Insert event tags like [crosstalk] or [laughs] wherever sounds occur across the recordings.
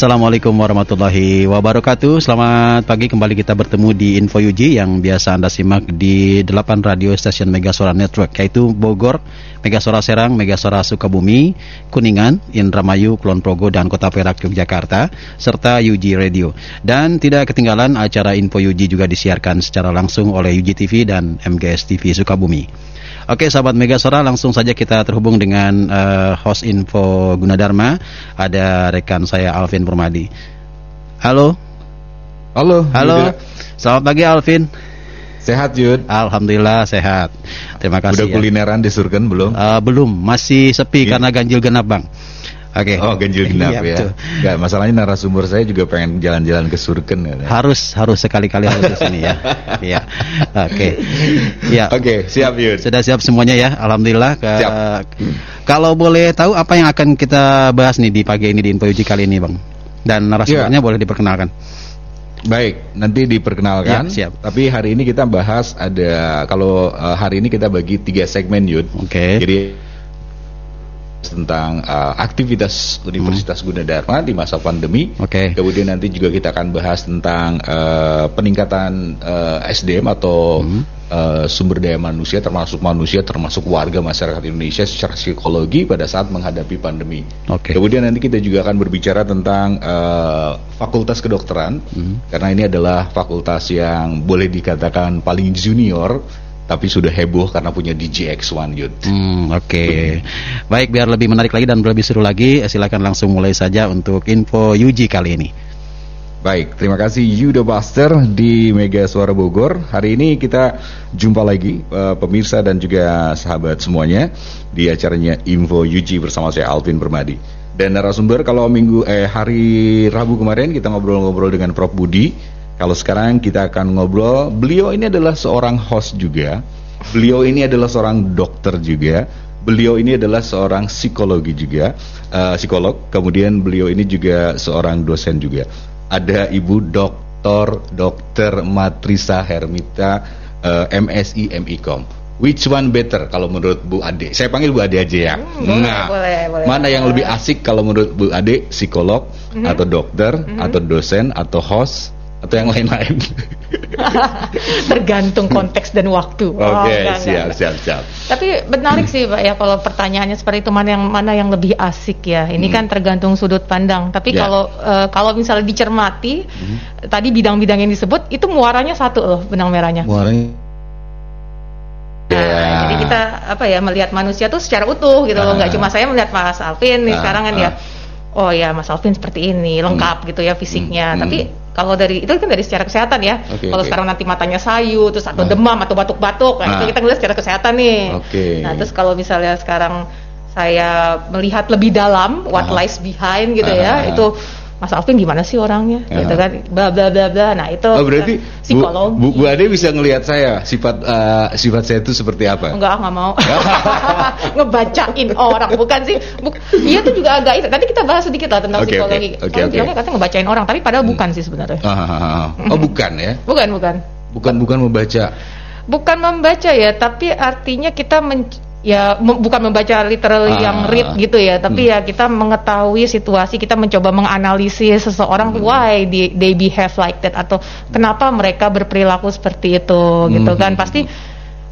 Assalamualaikum warahmatullahi wabarakatuh. Selamat pagi kembali kita bertemu di Info Yuji Yang biasa Anda simak di 8 radio stasiun Megasora Network Yaitu Bogor, Megasora Serang, Megasora Sukabumi, Kuningan, Indramayu, Kulon Progo, dan Kota Perak, Yogyakarta Serta Yuji Radio. Dan tidak ketinggalan acara Info Yuji juga disiarkan secara langsung oleh Yuji TV dan MGS TV Sukabumi Oke sahabat Megasora langsung saja kita terhubung dengan uh, host info Gunadarma. Ada rekan saya Alvin Permadi. Halo? Halo Halo. Selamat pagi Alvin. Sehat Yud? Alhamdulillah sehat. Terima kasih Udah ya. kulineran di Surken belum? Uh, belum. Masih sepi Gini. karena ganjil genap bang Oke. Okay. Oh, ganjil genap iya, ya. Enggak, masalahnya narasumber saya juga pengen jalan-jalan ke Surken ya. Harus harus sekali-kali harus ke sini ya. [laughs] Iya. Oke. Okay. Ya. Oke, okay, siap Yud. Sudah siap semuanya ya. Alhamdulillah. Ke, siap. Kalau boleh tahu apa yang akan kita bahas nih di pagi ini di Info Uji kali ini, Bang? Dan narasumbernya ya. boleh diperkenalkan. Baik, nanti diperkenalkan. Ya, siap. Tapi hari ini kita bahas ada kalau uh, hari ini kita bagi tiga segmen Yud. Oke. Okay. Jadi tentang uh, aktivitas Universitas hmm. Gunadarma di masa pandemi. Oke. Okay. Kemudian nanti juga kita akan bahas tentang uh, peningkatan uh, SDM atau hmm. uh, sumber daya manusia termasuk manusia termasuk warga masyarakat Indonesia secara psikologi pada saat menghadapi pandemi. Oke. Okay. Kemudian nanti kita juga akan berbicara tentang uh, Fakultas Kedokteran hmm. karena ini adalah fakultas yang boleh dikatakan paling junior tapi sudah heboh karena punya DJX1 Yud. Hmm, oke. Okay. Baik, biar lebih menarik lagi dan lebih seru lagi, silakan langsung mulai saja untuk info Yuji kali ini. Baik, terima kasih Yuda Buster di Mega Suara Bogor. Hari ini kita jumpa lagi uh, pemirsa dan juga sahabat semuanya di acaranya Info Yuji bersama saya Alvin Permadi. Dan narasumber kalau minggu eh hari Rabu kemarin kita ngobrol-ngobrol dengan Prof Budi kalau sekarang kita akan ngobrol, beliau ini adalah seorang host juga. Beliau ini adalah seorang dokter juga. Beliau ini adalah seorang psikologi juga, uh, psikolog. Kemudian beliau ini juga seorang dosen juga. Ada Ibu Doktor Dokter Matrisa Hermita uh, eh, MSI MIKOM. Which one better kalau menurut Bu Ade? Saya panggil Bu Ade aja ya. Hmm, nah, boleh, boleh, mana boleh. yang lebih asik kalau menurut Bu Ade? Psikolog mm -hmm. atau dokter mm -hmm. atau dosen atau host atau yang lain-lain? [laughs] Tergantung konteks dan waktu. Oke, okay, oh, siap, siap, siap. Tapi menarik sih, Pak ya kalau pertanyaannya seperti itu mana yang mana yang lebih asik ya. Ini hmm. kan tergantung sudut pandang. Tapi yeah. kalau uh, kalau misalnya dicermati, hmm. tadi bidang-bidang yang disebut itu muaranya satu loh benang merahnya. Muaranya Nah, yeah. jadi kita apa ya melihat manusia tuh secara utuh gitu loh, nggak ah. cuma saya melihat Mas Alvin nih uh, sekarang kan uh. ya. Oh ya Mas Alvin seperti ini lengkap hmm. gitu ya fisiknya. Hmm. Tapi kalau dari itu kan dari secara kesehatan ya. Okay, kalau okay. sekarang nanti matanya sayu terus atau nah. demam atau batuk-batuk, nah, nah itu kita ngeliat secara kesehatan nih. Okay. Nah, terus kalau misalnya sekarang saya melihat lebih dalam what uh lies behind gitu uh ya, itu Mas Alvin gimana sih orangnya? Uh gitu kan. Bla bla bla bla. Nah itu oh, berarti psikolog Bu, Bu, Bu Ade bisa ngelihat saya sifat uh, sifat saya itu seperti apa? Enggak nggak mau. [laughs] [laughs] Ngebacain orang bukan sih. Buk iya tuh juga agak tadi kita bahas sedikit lah tentang okay, psikologi. okay, okay, okay. bilangnya katanya ngebacain orang tapi padahal hmm. bukan sih sebenarnya. Uh, uh, uh, oh bukan ya? Bukan bukan. Bukan bukan membaca. Bukan membaca ya tapi artinya kita men ya bukan membaca literally ah, yang read gitu ya tapi hmm. ya kita mengetahui situasi kita mencoba menganalisis seseorang hmm. why they, they behave like that atau kenapa mereka berperilaku seperti itu gitu hmm. gitu kan pasti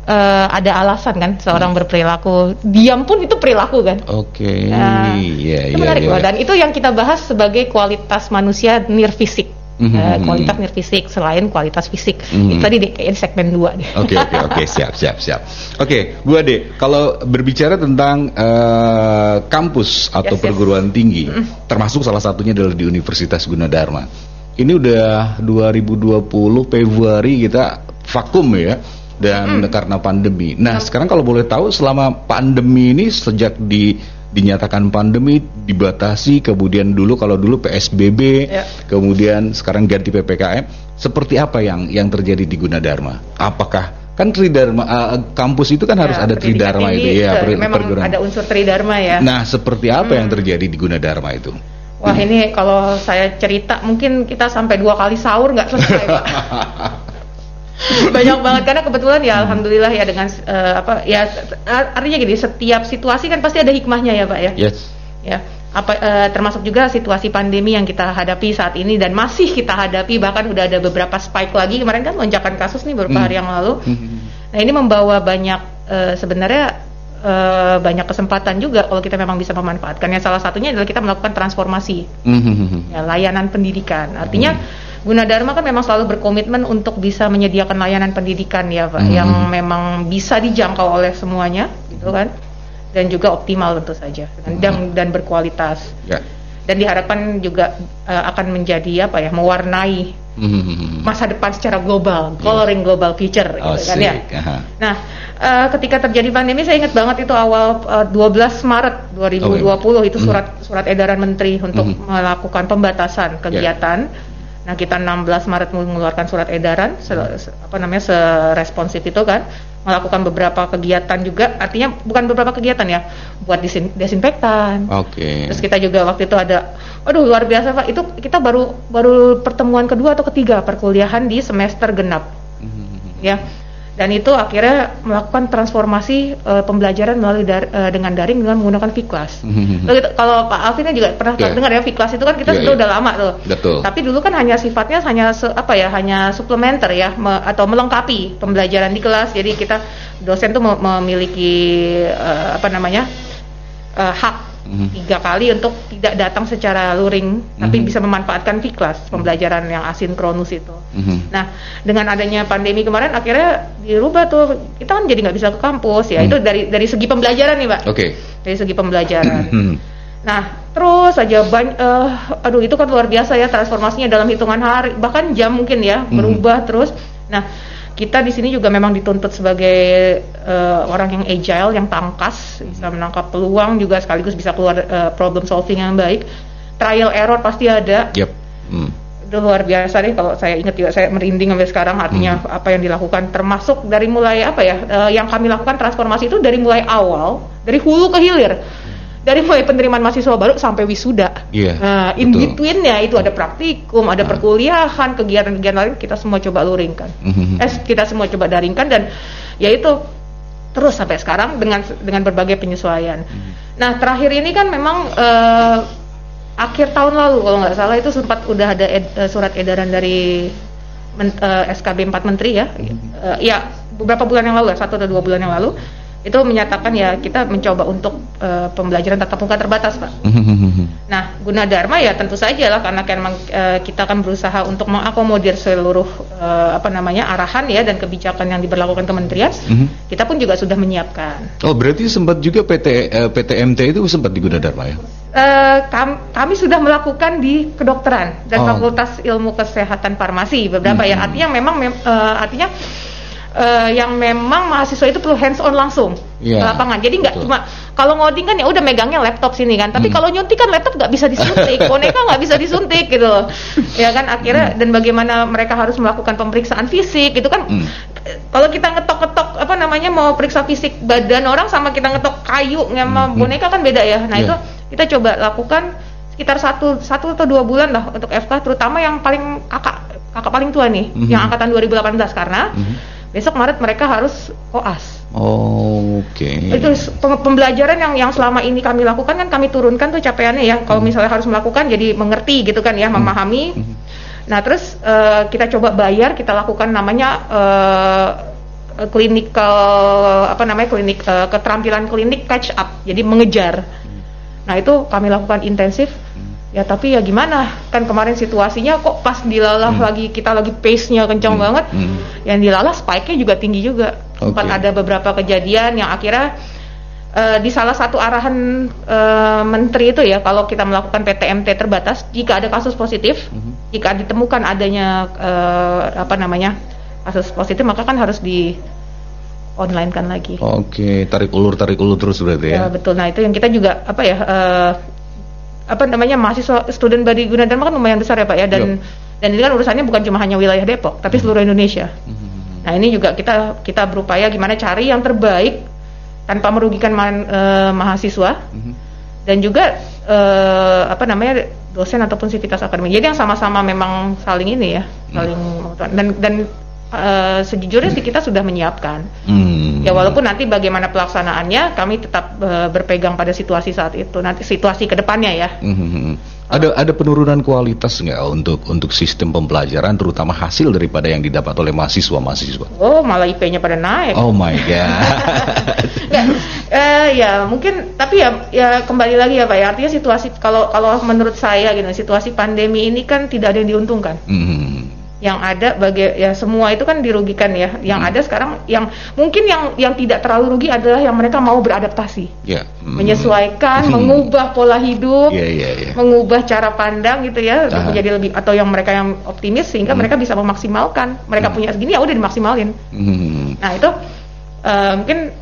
uh, ada alasan kan seorang hmm. berperilaku diam pun itu perilaku kan oke okay. nah, yeah, itu yeah, menarik yeah. dan itu yang kita bahas sebagai kualitas manusia nir fisik Mm -hmm. uh, kualitas nir fisik selain kualitas fisik mm -hmm. itu tadi deh kayaknya segmen dua deh oke oke oke [laughs] siap siap siap oke okay, Bu Ade kalau berbicara tentang uh, kampus atau yes, perguruan yes. tinggi mm -hmm. termasuk salah satunya adalah di Universitas Gunadarma ini udah 2020 Februari kita vakum ya dan hmm. karena pandemi. Nah, sekarang kalau boleh tahu selama pandemi ini sejak di dinyatakan pandemi dibatasi kemudian dulu kalau dulu PSBB ya. kemudian sekarang ganti PPKM seperti apa yang yang terjadi di Gunadarma apakah kan Tridharma uh, kampus itu kan ya, harus ada Tridharma itu ya per, memang perguruan. ada unsur Tridharma ya nah seperti apa hmm. yang terjadi di Gunadarma itu Wah hmm. ini kalau saya cerita mungkin kita sampai dua kali sahur nggak selesai Pak [laughs] [laughs] banyak banget karena kebetulan ya alhamdulillah ya dengan uh, apa ya artinya gini setiap situasi kan pasti ada hikmahnya ya pak ya? Yes. Ya apa uh, termasuk juga situasi pandemi yang kita hadapi saat ini dan masih kita hadapi bahkan udah ada beberapa spike lagi. Kemarin kan lonjakan kasus nih beberapa hmm. hari yang lalu. Hmm. nah ini membawa banyak uh, sebenarnya uh, banyak kesempatan juga kalau kita memang bisa memanfaatkannya. Salah satunya adalah kita melakukan transformasi. Hmm. ya, layanan pendidikan. Artinya hmm Gunadarma kan memang selalu berkomitmen untuk bisa menyediakan layanan pendidikan ya Pak, hmm. yang memang bisa dijangkau oleh semuanya, gitu kan, dan juga optimal tentu saja dan hmm. dan berkualitas. Ya. Dan diharapkan juga uh, akan menjadi apa ya, mewarnai hmm. masa depan secara global, yeah. coloring global future, oh, gitu kan ya. Nah, uh, ketika terjadi pandemi, saya ingat banget itu awal uh, 12 Maret 2020 oh, itu surat hmm. surat edaran Menteri untuk hmm. melakukan pembatasan kegiatan. Yeah Nah, kita 16 Maret mengeluarkan surat edaran se, se, apa namanya seresponsif itu kan melakukan beberapa kegiatan juga artinya bukan beberapa kegiatan ya buat disin, desinfektan. Oke. Okay. Terus kita juga waktu itu ada aduh luar biasa Pak itu kita baru baru pertemuan kedua atau ketiga perkuliahan di semester genap. Mm -hmm. Ya dan itu akhirnya melakukan transformasi uh, pembelajaran melalui dar, uh, dengan daring dengan menggunakan Viklas. Mm-hmm. [laughs] kalau Pak Alvin juga pernah yeah. dengar ya Viklas itu kan kita yeah, sudah yeah. udah lama tuh. Betul. Tapi dulu kan hanya sifatnya hanya se, apa ya hanya suplementer ya me, atau melengkapi pembelajaran di kelas. Jadi kita dosen tuh memiliki uh, apa namanya uh, hak hmm. tiga kali untuk tidak datang secara luring hmm. tapi bisa memanfaatkan V-class pembelajaran yang asinkronus itu. Hmm. Nah dengan adanya pandemi kemarin akhirnya dirubah tuh kita kan jadi nggak bisa ke kampus ya hmm. itu dari dari segi pembelajaran nih pak. Oke. Okay. Dari segi pembelajaran. Hmm. Nah terus saja banyak, uh, aduh itu kan luar biasa ya transformasinya dalam hitungan hari bahkan jam mungkin ya berubah terus. Nah kita di sini juga memang dituntut sebagai uh, orang yang agile, yang tangkas, bisa menangkap peluang juga sekaligus bisa keluar uh, problem solving yang baik. Trial error pasti ada. Yep. Hmm. Itu luar biasa deh kalau saya ingat juga saya merinding sampai sekarang artinya hmm. apa yang dilakukan termasuk dari mulai apa ya uh, yang kami lakukan transformasi itu dari mulai awal dari hulu ke hilir dari mulai penerimaan mahasiswa baru sampai wisuda. Yeah, nah, in betweennya itu ada praktikum, ada nah. perkuliahan, kegiatan-kegiatan lain kita semua coba luringkan. Mm-hmm. Eh, kita semua coba daringkan dan yaitu terus sampai sekarang dengan dengan berbagai penyesuaian. Mm-hmm. Nah, terakhir ini kan memang uh, akhir tahun lalu kalau nggak salah itu sempat udah ada ed, uh, surat edaran dari men, uh, SKB 4 Menteri ya. Mm-hmm. Uh, ya beberapa bulan yang lalu, ya, satu atau dua bulan yang lalu itu menyatakan ya kita mencoba untuk uh, pembelajaran tatap muka terbatas pak. [laughs] nah guna dharma ya tentu saja lah karena kan uh, kita akan berusaha untuk mengakomodir seluruh uh, apa namanya arahan ya dan kebijakan yang diberlakukan kementerian. Mhm. Kita pun juga sudah menyiapkan. Oh berarti sempat juga PT uh, PTMT itu sempat di guna dharma ya? Uh, kam kami sudah melakukan di kedokteran dan oh. Fakultas Ilmu Kesehatan Farmasi beberapa ya artinya memang mem uh, artinya uh, yang memang mahasiswa itu perlu hands on langsung yeah, ke lapangan. Jadi nggak cuma kalau ngoding kan ya udah megangnya laptop sini kan. Tapi hmm. kalau nyuntik kan laptop nggak bisa disuntik, [laughs] boneka nggak bisa disuntik gitu loh. Ya kan akhirnya hmm. dan bagaimana mereka harus melakukan pemeriksaan fisik gitu kan. Hmm. Kalau kita ngetok-ngetok apa namanya mau periksa fisik badan orang sama kita ngetok kayu sama hmm. boneka kan beda ya. Nah yeah. itu kita coba lakukan sekitar satu satu atau dua bulan lah untuk FK terutama yang paling kakak kakak paling tua nih mm -hmm. yang angkatan 2018 karena mm -hmm besok Maret mereka harus koas. Oh, oke. Okay. Itu pembelajaran yang yang selama ini kami lakukan kan kami turunkan tuh capaiannya ya. Kalau hmm. misalnya harus melakukan jadi mengerti gitu kan ya, hmm. memahami. Hmm. Nah, terus uh, kita coba bayar, kita lakukan namanya uh, klinikal apa namanya klinik uh, keterampilan klinik catch up jadi mengejar nah itu kami lakukan intensif ya tapi ya gimana kan kemarin situasinya kok pas dilalah hmm. lagi kita lagi pace nya kencang hmm. banget hmm. yang dilalah spike nya juga tinggi juga sempat okay. ada beberapa kejadian yang akhirnya uh, di salah satu arahan uh, menteri itu ya kalau kita melakukan PTMT terbatas jika ada kasus positif hmm. jika ditemukan adanya uh, apa namanya kasus positif maka kan harus di online kan lagi. Oke, tarik ulur tarik ulur terus berarti ya. ya betul. Nah, itu yang kita juga apa ya uh, apa namanya mahasiswa student body Gunadarma kan lumayan besar ya Pak ya dan yep. dan ini kan urusannya bukan cuma hanya wilayah Depok tapi hmm. seluruh Indonesia. Hmm. Nah, ini juga kita kita berupaya gimana cari yang terbaik tanpa merugikan man, uh, mahasiswa. Hmm. Dan juga uh, apa namanya dosen ataupun sivitas akademik. Jadi yang sama-sama memang saling ini ya, saling hmm. dan dan uh, sejujurnya sih kita sudah menyiapkan. Hmm. Ya walaupun nanti bagaimana pelaksanaannya kami tetap uh, berpegang pada situasi saat itu. Nanti situasi ke depannya ya. Hmm. Ada ada penurunan kualitas nggak untuk untuk sistem pembelajaran terutama hasil daripada yang didapat oleh mahasiswa mahasiswa? Oh malah IP-nya pada naik. Oh my god. [laughs] nggak, uh, ya mungkin tapi ya ya kembali lagi ya pak ya artinya situasi kalau kalau menurut saya gitu situasi pandemi ini kan tidak ada yang diuntungkan. Hmm yang ada bagi ya semua itu kan dirugikan ya. Yang hmm. ada sekarang yang mungkin yang yang tidak terlalu rugi adalah yang mereka mau beradaptasi, yeah. hmm. menyesuaikan, hmm. mengubah pola hidup, yeah, yeah, yeah. mengubah cara pandang gitu ya uh menjadi lebih atau yang mereka yang optimis sehingga hmm. mereka bisa memaksimalkan. Mereka hmm. punya segini ya udah dimaksimalin. Hmm. Nah itu uh, mungkin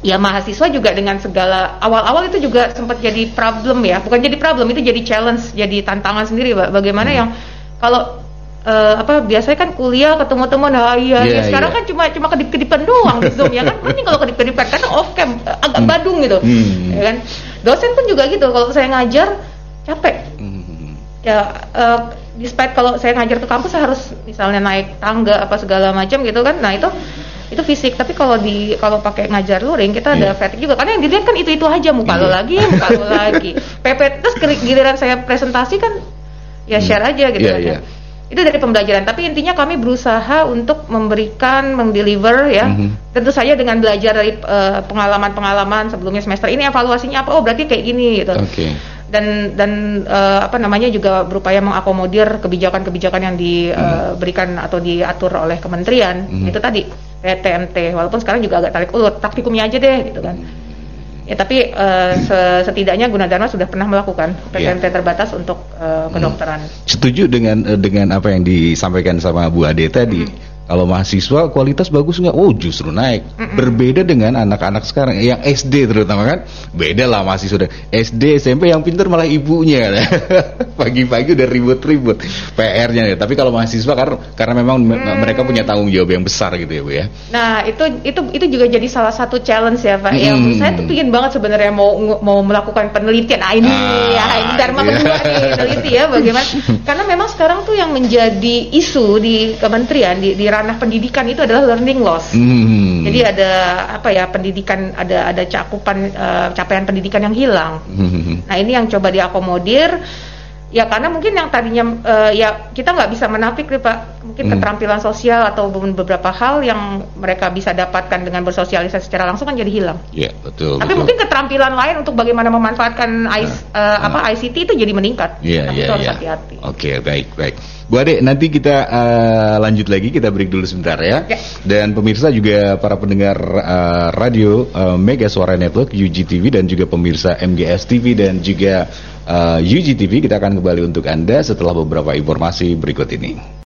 ya mahasiswa juga dengan segala awal-awal itu juga sempat jadi problem ya bukan jadi problem itu jadi challenge jadi tantangan sendiri bagaimana hmm. yang kalau uh, apa biasanya kan kuliah ketemu teman nah iya yeah, sekarang yeah. kan cuma cuma kedip-kedipan doang di Zoom ya kan ini kalau kedip-kedipan karena off cam uh, agak hmm. badung gitu hmm. ya kan dosen pun juga gitu kalau saya ngajar capek hmm. ya uh, despite kalau saya ngajar ke kampus saya harus misalnya naik tangga apa segala macam gitu kan nah itu itu fisik tapi kalau di kalau pakai ngajar luring kita yeah. ada iya. fatigue juga karena yang dilihat kan itu itu aja muka yeah. lo lagi muka lo lagi [laughs] PP terus giliran saya presentasi kan ya hmm. share aja gitu yeah, kan yeah itu dari pembelajaran tapi intinya kami berusaha untuk memberikan mendeliver ya mm-hmm. tentu saja dengan belajar dari uh, pengalaman-pengalaman sebelumnya semester ini evaluasinya apa oh berarti kayak gini gitu okay. dan dan uh, apa namanya juga berupaya mengakomodir kebijakan-kebijakan yang diberikan mm-hmm. uh, atau diatur oleh kementerian mm-hmm. itu tadi PTMT walaupun sekarang juga agak tarik ulur taktikumnya aja deh gitu kan mm-hmm Ya tapi uh, setidaknya Gunadarma sudah pernah melakukan PTMT ya. terbatas untuk uh, kedokteran. Setuju dengan uh, dengan apa yang disampaikan sama Bu Ade tadi. Hmm kalau mahasiswa kualitas bagus nggak? Oh justru naik. Mm-mm. Berbeda dengan anak-anak sekarang yang SD terutama kan. Beda lah mahasiswa SD SMP yang pintar malah ibunya. [laughs] Pagi-pagi udah ribut-ribut PR-nya. Ya. Tapi kalau mahasiswa karena karena memang mm. mereka punya tanggung jawab yang besar gitu ya bu ya. Nah itu itu itu juga jadi salah satu challenge ya pak. Mm. Yang saya tuh pingin banget sebenarnya mau mau melakukan penelitian. Nah ini ah, ya ini Dharma iya. kedua nih peneliti ya bagaimana. [laughs] karena memang sekarang tuh yang menjadi isu di kementerian di, di ranah pendidikan itu adalah learning loss. Hmm. Jadi ada apa ya pendidikan ada ada cakupan uh, capaian pendidikan yang hilang. Hmm. Nah ini yang coba diakomodir. Ya karena mungkin yang tadinya uh, ya kita nggak bisa menafik nih pak mungkin hmm. keterampilan sosial atau beberapa hal yang mereka bisa dapatkan dengan bersosialisasi secara langsung kan jadi hilang. Iya betul. Tapi betul. mungkin keterampilan lain untuk bagaimana memanfaatkan nah, uh, uh, apa ICT itu jadi meningkat. Iya iya iya. Oke baik baik. Bu Ade, nanti kita uh, lanjut lagi, kita break dulu sebentar ya. ya. Dan pemirsa juga para pendengar uh, radio uh, Mega Suara Network, UGTV dan juga pemirsa MGS TV dan juga uh, UGTV, kita akan kembali untuk Anda setelah beberapa informasi berikut ini.